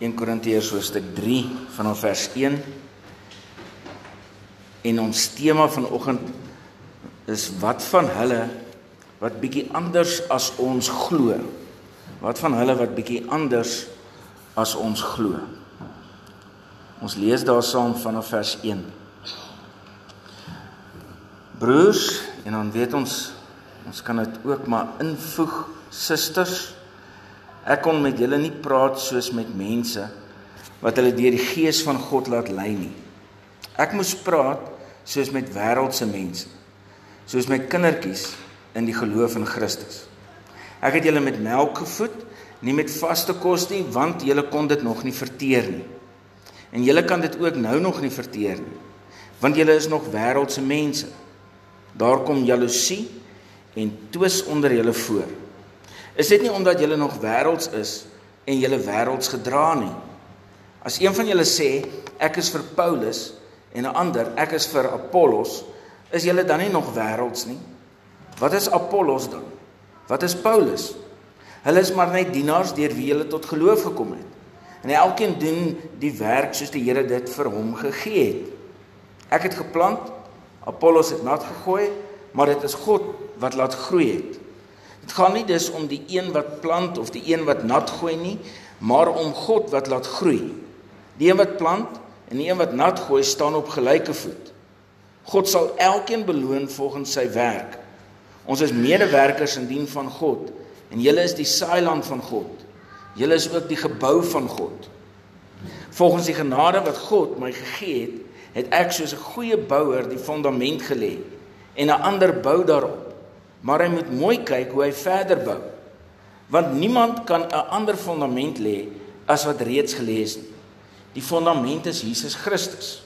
1 Korintiërs hoofstuk 3 vanaf vers 1. En ons tema vanoggend is wat van hulle wat bietjie anders as ons glo. Wat van hulle wat bietjie anders as ons glo. Ons lees daar saam vanaf vers 1. Broers, en dan weet ons ons kan dit ook maar invoeg, susters. Ek kon met julle nie praat soos met mense wat hulle deur die gees van God laat lei nie. Ek moes praat soos met wêreldse mense, soos met kindertjies in die geloof in Christus. Ek het julle met melk gevoed, nie met vaste kos nie, want julle kon dit nog nie verteer nie. En julle kan dit ook nou nog nie verteer nie, want julle is nog wêreldse mense. Daar kom jaloesie en twis onder julle voor. Is dit nie omdat julle nog wêrelds is en julle wêrelds gedra nie? As een van julle sê ek is vir Paulus en 'n ander ek is vir Apollos, is julle dan nie nog wêrelds nie? Wat is Apollos dan? Wat is Paulus? Hulle is maar net dienaars deur wie hulle tot geloof gekom het. En elkeen doen die werk soos die Here dit vir hom gegee het. Ek het geplant, Apollos het nat gegooi, maar dit is God wat laat groei het. Dit gaan nie dus om die een wat plant of die een wat nat gooi nie, maar om God wat laat groei. Die een wat plant en die een wat nat gooi staan op gelyke voet. God sal elkeen beloon volgens sy werk. Ons is medewerkers in dien van God en julle is die saailand van God. Julle is ook die gebou van God. Volgens die genade wat God my gegee het, het ek soos 'n goeie bouer die fondament gelê en 'n ander bou daarop maar hy moet mooi kyk hoe hy verder bou. Want niemand kan 'n ander fondament lê as wat reeds gelê is nie. Die fondament is Jesus Christus.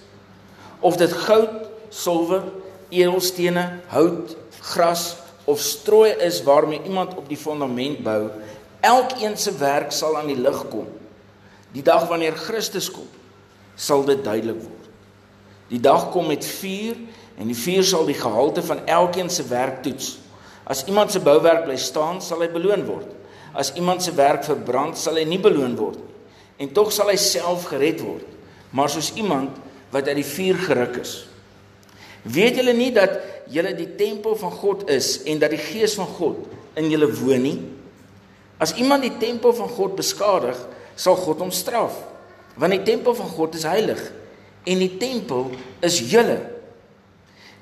Of dit goud, silwer, edelstene, hout, gras of strooi is waarmee iemand op die fondament bou, elkeen se werk sal aan die lig kom. Die dag wanneer Christus kom, sal dit duidelik word. Die dag kom met vuur en die vuur sal die gehalte van elkeen se werk toets. As iemand se bouwerk bly staan, sal hy beloon word. As iemand se werk verbrand, sal hy nie beloon word nie. En tog sal hy self gered word, maar soos iemand wat uit die vuur geruk is. Weet julle nie dat julle die tempel van God is en dat die Gees van God in julle woon nie? As iemand die tempel van God beskadig, sal God hom straf, want die tempel van God is heilig en die tempel is julle.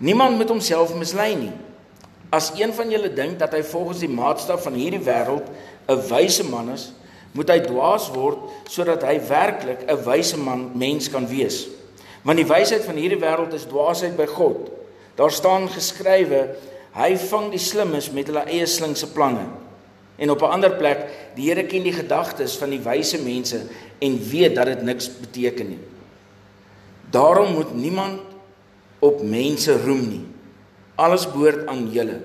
Niemand moet homself mislei nie. As een van julle dink dat hy volgens die maatstaf van hierdie wêreld 'n wyse man is, moet hy dwaas word sodat hy werklik 'n wyse man mens kan wees. Want die wysheid van hierdie wêreld is dwaasheid by God. Daar staan geskrywe: Hy vang die slimmes met hulle eie slinkse planne. En op 'n ander plek: Die Here ken die gedagtes van die wyse mense en weet dat dit niks beteken nie. Daarom moet niemand op mense roem nie. Alles behoort aan julle.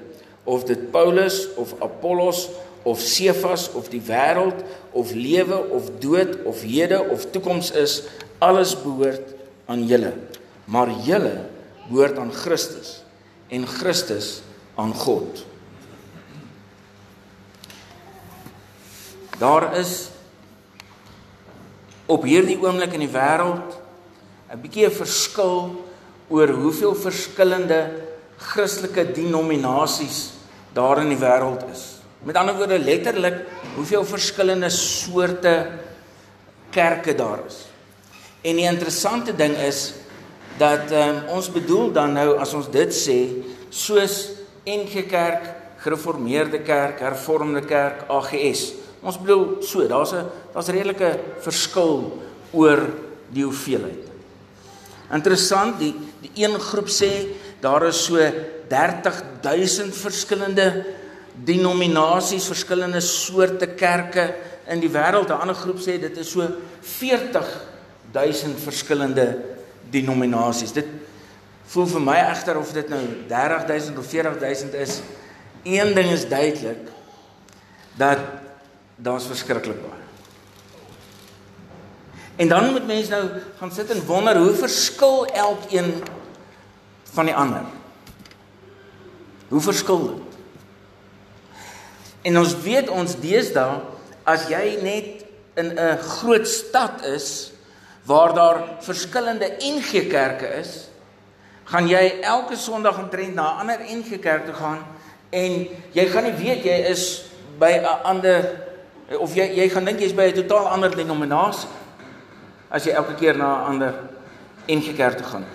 Of dit Paulus of Apollos of Sefas of die wêreld of lewe of dood of hede of toekoms is, alles behoort aan julle. Maar julle behoort aan Christus en Christus aan God. Daar is op hierdie oomblik in die wêreld 'n bietjie 'n verskil oor hoeveel verskillende Christelike denominasies daar in die wêreld is. Met ander woorde letterlik hoeveel verskillende soorte kerke daar is. En die interessante ding is dat um, ons bedoel dan nou as ons dit sê soos NG Kerk, Gereformeerde Kerk, Hervormde Kerk, AGS. Ons bedoel so, daar's 'n daar's redelike verskil oor die hoeveelheid. Interessant, die die een groep sê daar is so 30000 verskillende denominasies, verskillende soorte kerke in die wêreld. 'n Ander groep sê dit is so 40000 verskillende denominasies. Dit voel vir my egter of dit nou 30000 of 40000 is. Een ding is duidelik dat daar's verskriklik baie. En dan moet mense nou gaan sit en wonder hoe verskil elkeen van die ander. Hoe verskil dit? En ons weet ons deesdae as jy net in 'n groot stad is waar daar verskillende NG kerke is, gaan jy elke Sondag omtrent na 'n ander NG kerk toe gaan en jy gaan nie weet jy is by 'n ander of jy jy gaan dink jy's by 'n totaal ander denominasie as jy elke keer na 'n ander NG kerk toe gaan.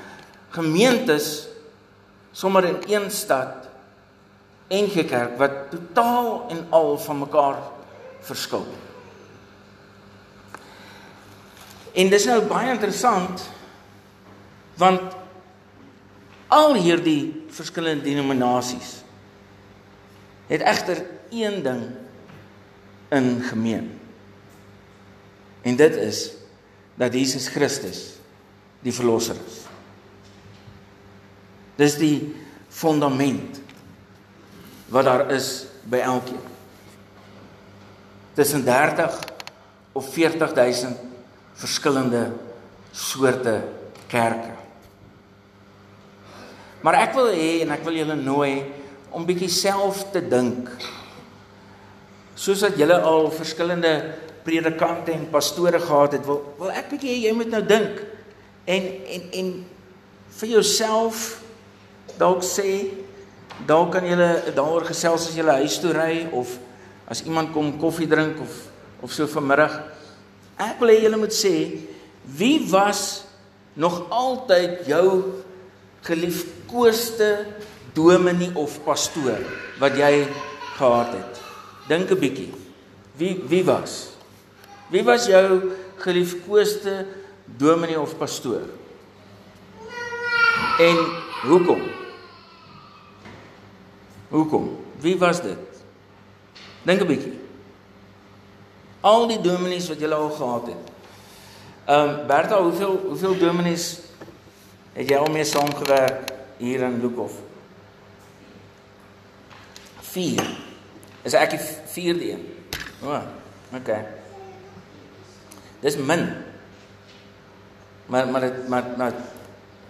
Gemeentes sommer in een stad NG kerk wat totaal en al van mekaar verskil. En dis nou baie interessant want al hierdie verskillende denominasies het egter een ding in gemeen. En dit is dat Jesus Christus die verlosser is. Dis die fondament wat daar is by elkeen. Tussen 30 of 40000 verskillende soorte kerke. Maar ek wil hê en ek wil julle nooi om bietjie self te dink. Soos dat julle al verskillende predikante en pastore gehad het, wil wil ek bietjie hê jy moet nou dink en en en vir jouself dalk sê dalk kan julle daaroor gesels as julle huis toe ry of as iemand kom koffie drink of of so vanmiddag Ek wil hê julle moet sê wie was nog altyd jou geliefkoeste dominee of pastoor wat jy gehad het. Dink 'n bietjie. Wie wie was? Wie was jou geliefkoeste dominee of pastoor? En hoekom? Hoekom? Wie was dit? Dink 'n bietjie. Al die dominees wat jy al gehad het. Ehm um, Bertha, hoeveel hoeveel dominees het jy al mee saamgewerk hier in Lukhof? 4. Is ek die vierde een? O, oh, okay. Dis min. Maar maar dit maar maar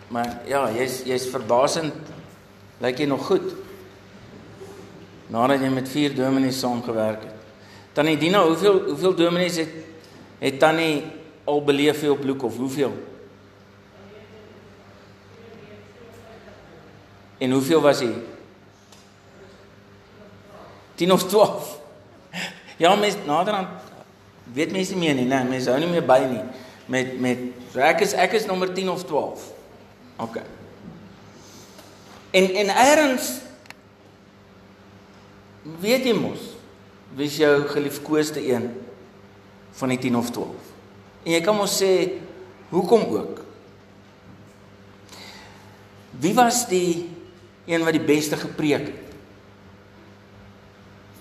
maar ja, jy's jy's verbasend lyk jy nog goed. Nadat jy met 4 dominees saamgewerk het. Tannie Dina, hoeveel hoeveel dominees het het tannie al beleef hier op Bloek of hoeveel? En hoeveel was hy? 10 of 12. Ja, mens naderhand weet mense nie meer nie, nee, mense hou nie meer by nie met met so ek is ek is nommer 10 of 12. OK. En en eers weet jy mos wie is jou geliefkoeste een van die 10 of 12? En jy kan mos sê hoekom ook? Wie was die een wat die beste gepreek het?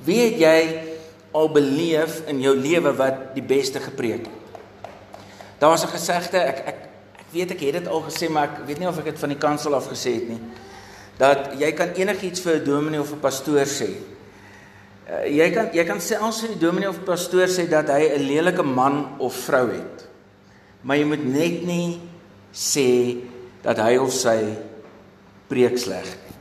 Wie het jy al beleef in jou lewe wat die beste gepreek het? Daar was 'n gesegde, ek ek ek weet ek het dit al gesê, maar ek weet nie of ek dit van die kansel af gesê het nie. Dat jy kan enigiets vir 'n dominee of 'n pastoor sê, jy kan jy kan selfs vir die dominee of pastoor sê dat hy 'n lelike man of vrou het. Maar jy moet net nie sê dat hy of sy preek sleg nie.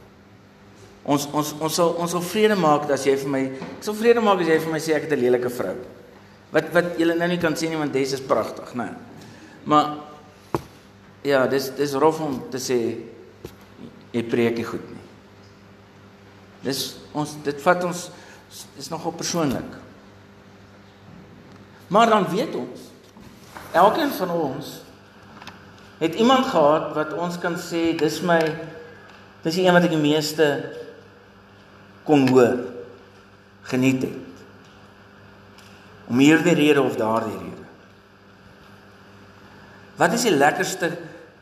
Ons ons ons sal ons sal vrede maak as jy vir my ek sal vrede maak as jy vir my sê ek het 'n lelike vrou. Wat wat julle nou nie kan sê nie want dis is pragtig, né? Maar ja, dis dis rof om te sê jy preek nie goed nie. Dis ons dit vat ons is nogal persoonlik. Maar dan weet ons elkeen van ons het iemand gehad wat ons kan sê dis my dis die een wat ek die meeste kon hoor geniet het. Om hierdie rede of daardie rede. Wat is die lekkerste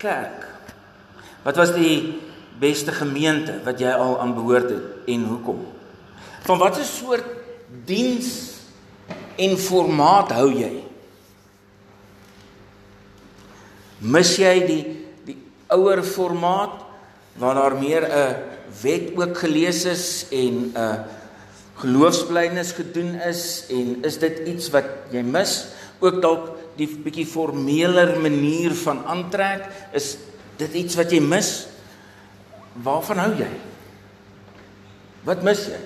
kerk? Wat was die beste gemeente wat jy al aan behoort het en hoekom? Van watter soort diens en formaat hou jy? Mis jy die die ouer formaat waar daar meer 'n wet ook gelees is en 'n geloofsblydenis gedoen is en is dit iets wat jy mis? Ook dalk die bietjie formeler manier van aantrek, is dit iets wat jy mis? Waarvan hou jy? Wat mis jy?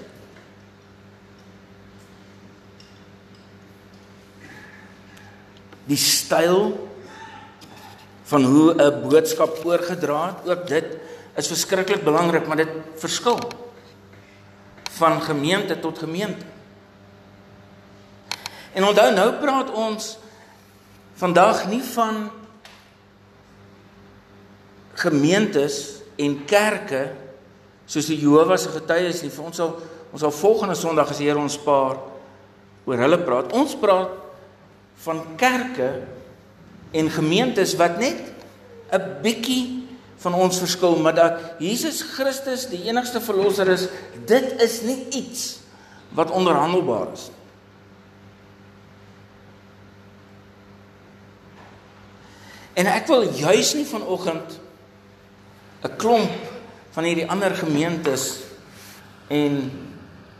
Die styl van hoe 'n boodskap oorgedra word, ook dit is verskriklik belangrik, maar dit verskil van gemeente tot gemeente. En onthou nou praat ons vandag nie van gemeentes en kerke soos die Jehovah se getuies nie. Vir ons sal ons sal volgende Sondag as die Here ons spaar oor hulle praat. Ons praat van kerke en gemeentes wat net 'n bietjie van ons verskil, maar dat Jesus Christus die enigste verlosser is, dit is nie iets wat onderhandelbaar is nie. En ek wil juis nie vanoggend 'n klomp van hierdie ander gemeentes en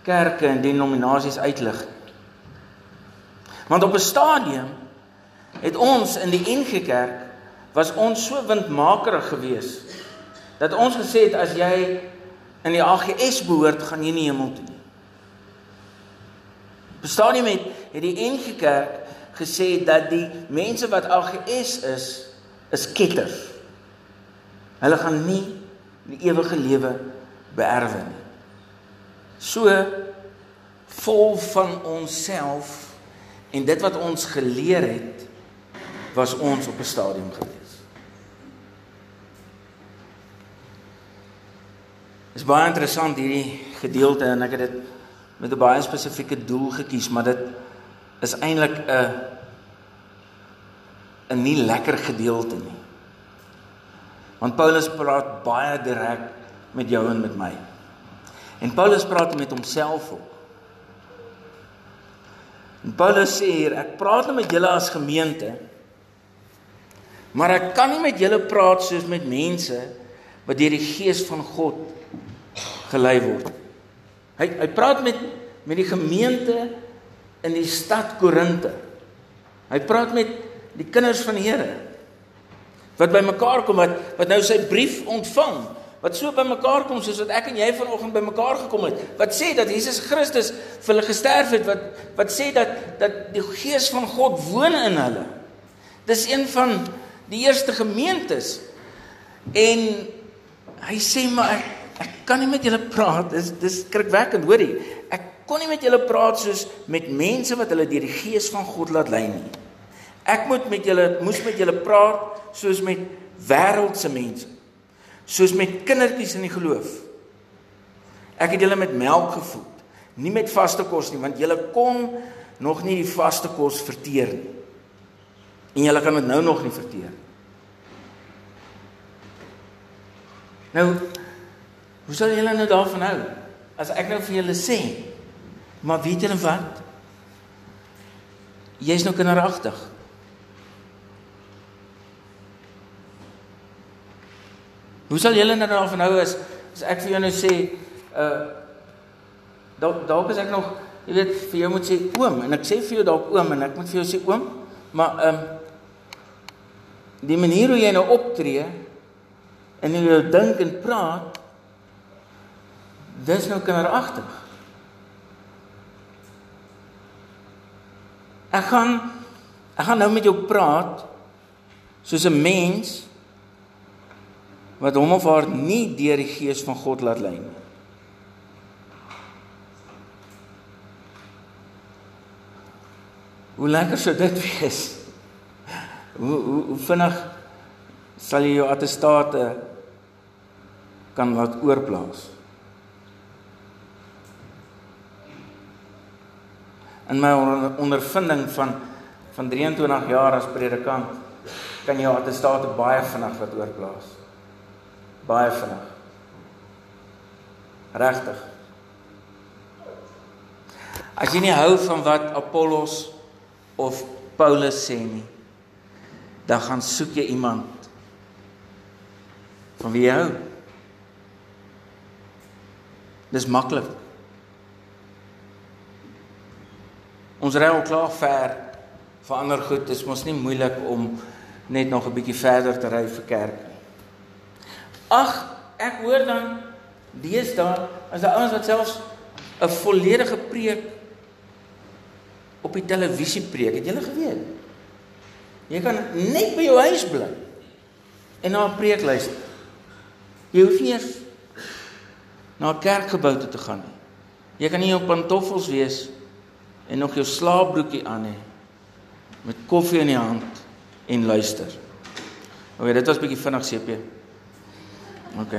kerke en denominasies uitlig. Want op 'n stadium het ons in die NG Kerk was ons so windmakerig geweest dat ons gesê het as jy in die AGS behoort, gaan jy nie hemel toe nie. Bestaan nie met het die NG Kerk gesê dat die mense wat AGS is, is ketters. Hulle gaan nie die ewige lewe beerwe nie. So vol van onsself en dit wat ons geleer het was ons op 'n stadium gewees. Dit is baie interessant hierdie gedeelte en ek het dit met 'n baie spesifieke doel gekies, maar dit is eintlik 'n 'n nie lekker gedeelte nie. Want Paulus praat baie direk met jou en met my. En Paulus praat met homself ook. Paulus sê hier, ek praat nou met julle as gemeente, maar ek kan nie met julle praat soos met mense wat deur die gees van God gelei word. Hy hy praat met met die gemeente in die stad Korinte. Hy praat met die kinders van die Here wat bymekaar kom wat wat nou sy brief ontvang wat so bymekaar kom soos wat ek en jy vanoggend bymekaar gekom het wat sê dat Jesus Christus vir hulle gesterf het wat wat sê dat dat die gees van God woon in hulle. Dis een van die eerste gemeentes. En hy sê maar ek, ek kan nie met julle praat. Dis dis skrikwekkend hoorie ek kon nie met julle praat soos met mense wat hulle deur die gees van God laat lei nie. Ek moet met julle moes met julle praat soos met wêreldse mense soos met kindertjies in die geloof. Ek het julle met melk gevoed, nie met vaste kos nie, want julle kon nog nie die vaste kos verteer nie. En julle kan dit nou nog nie verteer. Nou, hoe sal julle nou daarvan hou? As ek nou vir julle sê, maar weet julle wat? Jy's nou kinderagtig. Hoe sal julle nou daarvan hou as as ek vir jou nou sê uh dalk is ek nog jy weet vir jou moet sê oom en ek sê vir jou dalk oom en ek moet vir jou sê oom maar ehm um, die manier hoe jy nou optree en hoe jy dink en praat dis nou kinderagtig. Ek gaan ek gaan nou met jou praat soos 'n mens wat hom of haar nie deur die gees van God laat lei nie. Hoe lekker sou dit wees? Hoe hoe, hoe vinnig sal jy jou attestate kan laat oorplaas? In my ondervinding van van 23 jaar as predikant kan jy jou attestate baie vinnig laat oorplaas baie vinnig. Regtig. As jy nie hou van wat Apollos of Paulus sê nie, dan gaan soek jy iemand van wie jy hou. Dis maklik. Ons ry al klaar ver vir ander goed, dis mos nie moeilik om net nog 'n bietjie verder te ry vir kerk. Ag, ek hoor dan deesdae as daar ouens wat selfs 'n volledige preek op die televisie preek. Het julle geweet? Jy kan net by jou huis bly en na 'n preek luister. Jy hoef nie na 'n kerkgebou toe te gaan nie. Jy kan nie op pantoffels wees en nog jou slaapbroekie aan hê met koffie in die hand en luister. OK, dit was 'n bietjie vinnig CP. OK.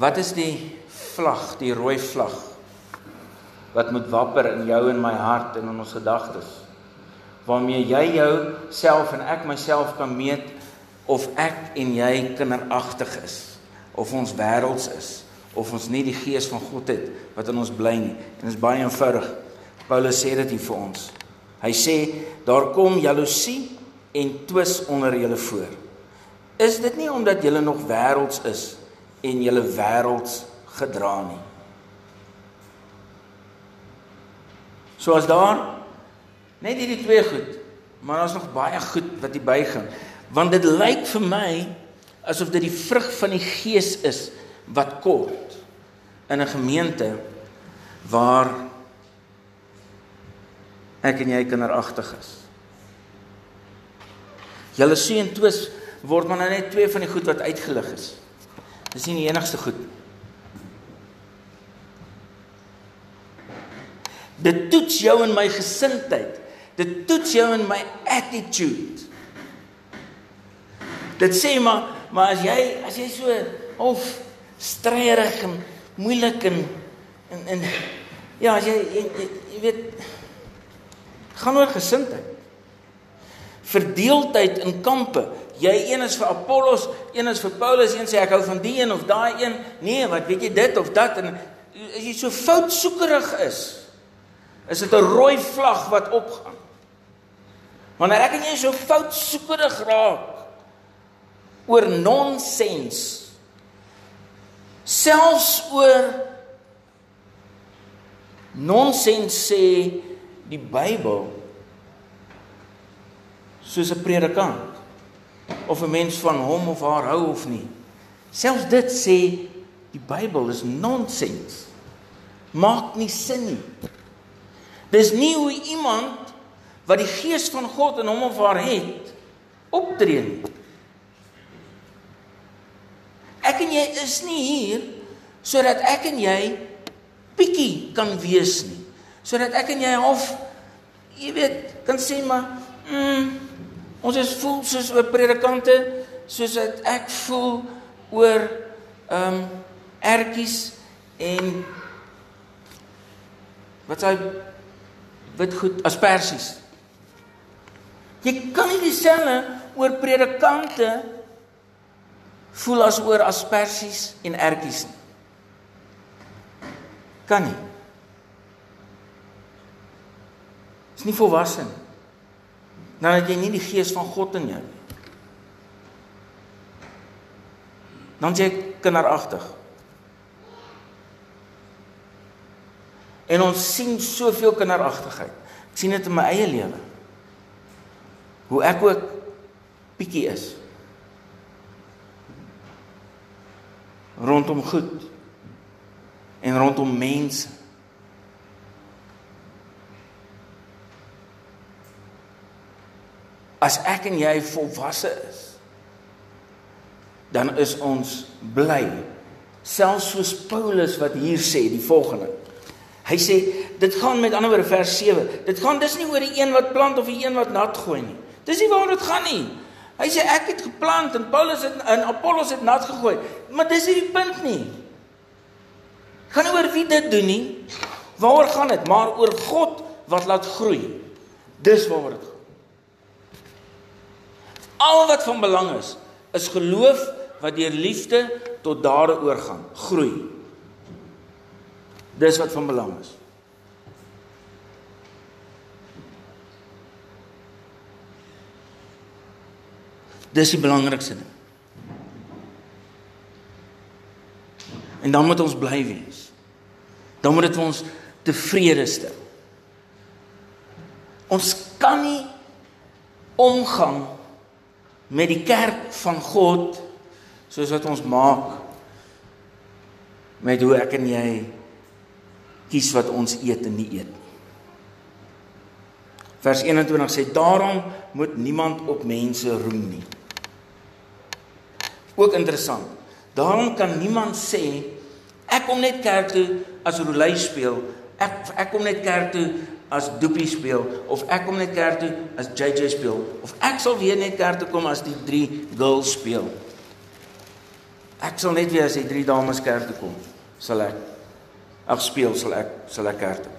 Wat is die vlag, die rooi vlag wat moet wapper in jou en my hart en in ons gedagtes? Waarmee jy jouself en ek myself kan meet of ek en jy kinderagtig is of ons wêrelds is of ons nie die gees van God het wat in ons bly nie. En dit is baie eenvoudig. Paulus sê dit hier vir ons. Hy sê daar kom jaloesie en twis onder julle voor. Is dit nie omdat julle nog wêrelds is en julle wêrelds gedra nie? So as daar net hierdie twee goed, maar daar's nog baie goed wat hier bygaan. Want dit lyk vir my asof dit die vrug van die gees is wat kort in 'n gemeente waar ek en jy kinderagtig is. Julle sien twis word maar nou net twee van die goed wat uitgelig is. Dis nie die enigste goed. Dit toets jou in my gesindheid. Dit toets jou in my attitude. Dit sê maar maar as jy as jy so of streierig en moeilik en en, en ja, as jy jy, jy, jy weet gaan oor gesindheid. Verdeeldheid in kampe. Jy een is vir Apollos, een is vir Paulus, een sê ek hou van die een of daai een. Nee, wat weet jy dit of dat en as jy so foutsoekerig is, is dit 'n rooi vlag wat opgaan. Wanneer ek en jy so foutsoekerig raak oor nonsens selfs oor nonsens sê die Bybel soos 'n predikant of 'n mens van hom of haar hou of nie. Selfs dit sê die Bybel is nonsens. Maak nie sin nie. Dis nie hoe iemand wat die gees van God in hom of haar het optree nie. Ek en jy is nie hier sodat ek en jy bietjie kan wees nie. Sodat ek en jy half jy weet kan sê maar mm, ons is voel soos 'n predikante soos ek voel oor ehm um, ertjies en wat sê wit goed asperges. Jy kan nie dieselfde oor predikante voel as oor asperges en ertjies nie. Kan nie. Is nie volwasse nie. Nou dat jy nie die gees van God in jou nie. Dan jy kinderagtig. En ons sien soveel kinderagtigheid. Ek sien dit in my eie lewe. Hoe ek ook bietjie is. rondom goed en rondom mense. As ek en jy volwasse is, dan is ons bly. Selfs soos Paulus wat hier sê die volgende. Hy sê dit gaan met ander woorde vers 7. Dit gaan dis nie oor die een wat plant of die een wat nat gooi nie. Dis nie waaroor dit gaan nie. Hy sê ek het geplant en Paulus het en Apollos het nat gegooi. Maar dis nie die punt nie. Gaan nie oor wie dit doen nie. Waaroor gaan dit? Maar oor God wat laat groei. Dis waaroor dit gaan. Al wat van belang is, is geloof wat deur liefde tot dade oorgaan, groei. Dis wat van belang is. Dis die belangrikste ding. En dan moet ons bly wees. Dan moet dit ons tevrede stel. Ons kan nie omgang met die kerk van God soos wat ons maak met hoe ek en jy kies wat ons eet en nie eet nie. Vers 21 sê daarom moet niemand op mense roem nie. Ook interessant. Daarom kan niemand sê ek kom net kerk toe as roulei speel. Ek ek kom net kerk toe as doopie speel of ek kom net kerk toe as JJ speel of ek sal weer net kerk toe kom as die drie girls speel. Ek sal net weer as die drie dames kerk toe kom. Sal ek ag speel sal ek sal ek kerk toe kom.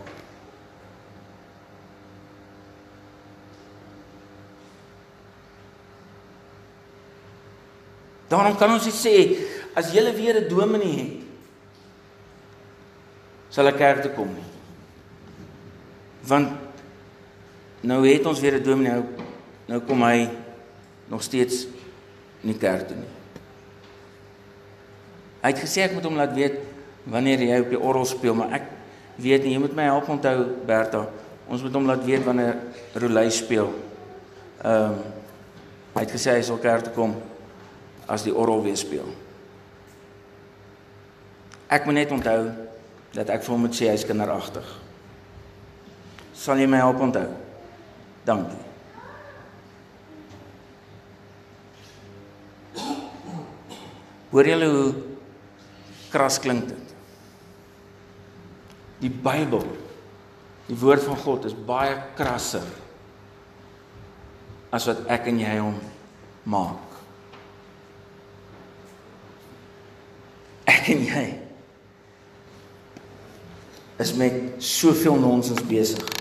Daarom kan ons sê as jy weer 'n dominee het sal ek kerk toe kom nie want nou het ons weer 'n dominee nou nou kom hy nog steeds nie kerk toe nie. Hy het gesê ek moet hom laat weet wanneer jy op die orgel speel, maar ek weet nie, jy moet my help onthou Bertha. Ons moet hom laat weet wanneer Rolei speel. Ehm um, hy het gesê hy sal kerk toe kom as die orgel weer speel. Ek moet net onthou dat ek vir hom moet sê hy's kinderagtig. Sal jy my help onthou? Dankie. Hoor julle hoe kras klink dit? Die Bybel, die woord van God is baie krasser as wat ek en jy hom maak. Ek en jy is met soveel nonsens besig.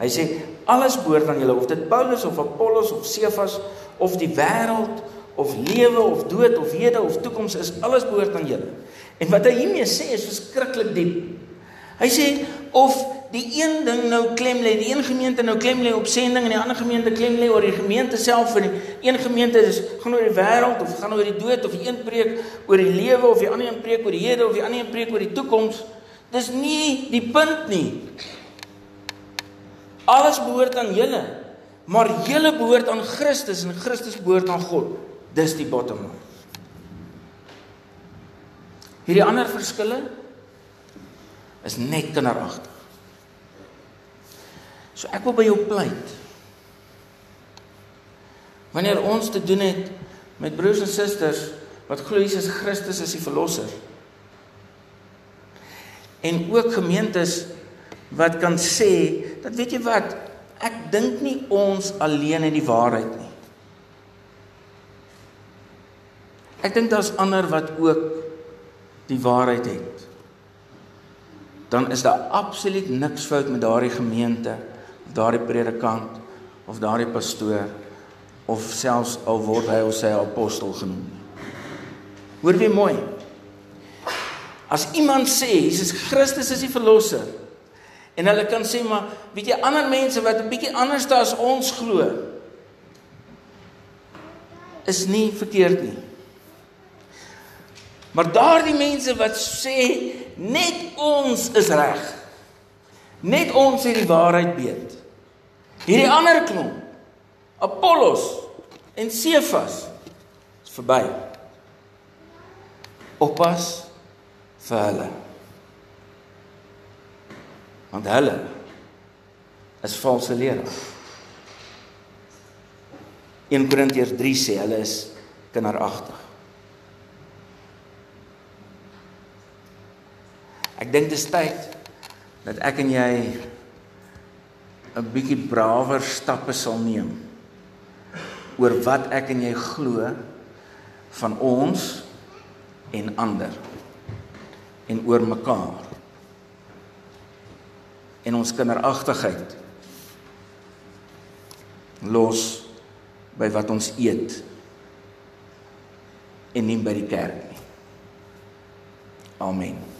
Hy sê alles behoort aan julle of dit Paulus of Apollos of Cephas of die wêreld of lewe of dood of hede of toekoms is alles behoort aan julle. En wat hy hiermee sê is verskriklik diep. Hy sê of die een ding nou klem lê, die een gemeente nou klem lê op sending en die ander gemeente klem lê oor die gemeente self vir die een gemeente is gaan oor die wêreld of gaan oor die dood of die een preek oor die lewe of die ander een preek oor die hede of die ander een preek oor die toekoms. Dis nie die punt nie. Alles behoort aan julle. Maar julle behoort aan Christus en Christus behoort aan God. Dis die bottom line. Hierdie ander verskille is net kinderagtig. So ek wil by jou pleit. Wanneer ons te doen het met broers en susters wat glo Jesus Christus is die verlosser. En ook gemeentes wat kan sê dat weet jy wat ek dink nie ons alleen het die waarheid nie. Ek dink daar's ander wat ook die waarheid het. Dan is daar absoluut niks fout met daardie gemeente of daardie predikant of daardie pastoor of selfs al word hy of sy apostel genoem. Hoor weer mooi. As iemand sê Jesus Christus is die verlosser, En hulle kan sê maar weet jy ander mense wat 'n bietjie anders as ons glo is nie verkeerd nie. Maar daardie mense wat sê net ons is reg. Net ons het die waarheid weet. Hierdie ander klomp Apollos en Cephas is verby. Oppas vir hulle want hulle is valse leraars. 1 Korintiërs 3 sê hulle is kinderagtig. Ek dink dit is tyd dat ek en jy 'n bietjie brawer stappe sal neem oor wat ek en jy glo van ons en ander en oor mekaar en ons kinderagtigheid los by wat ons eet en nie by die kerk nie. Amen.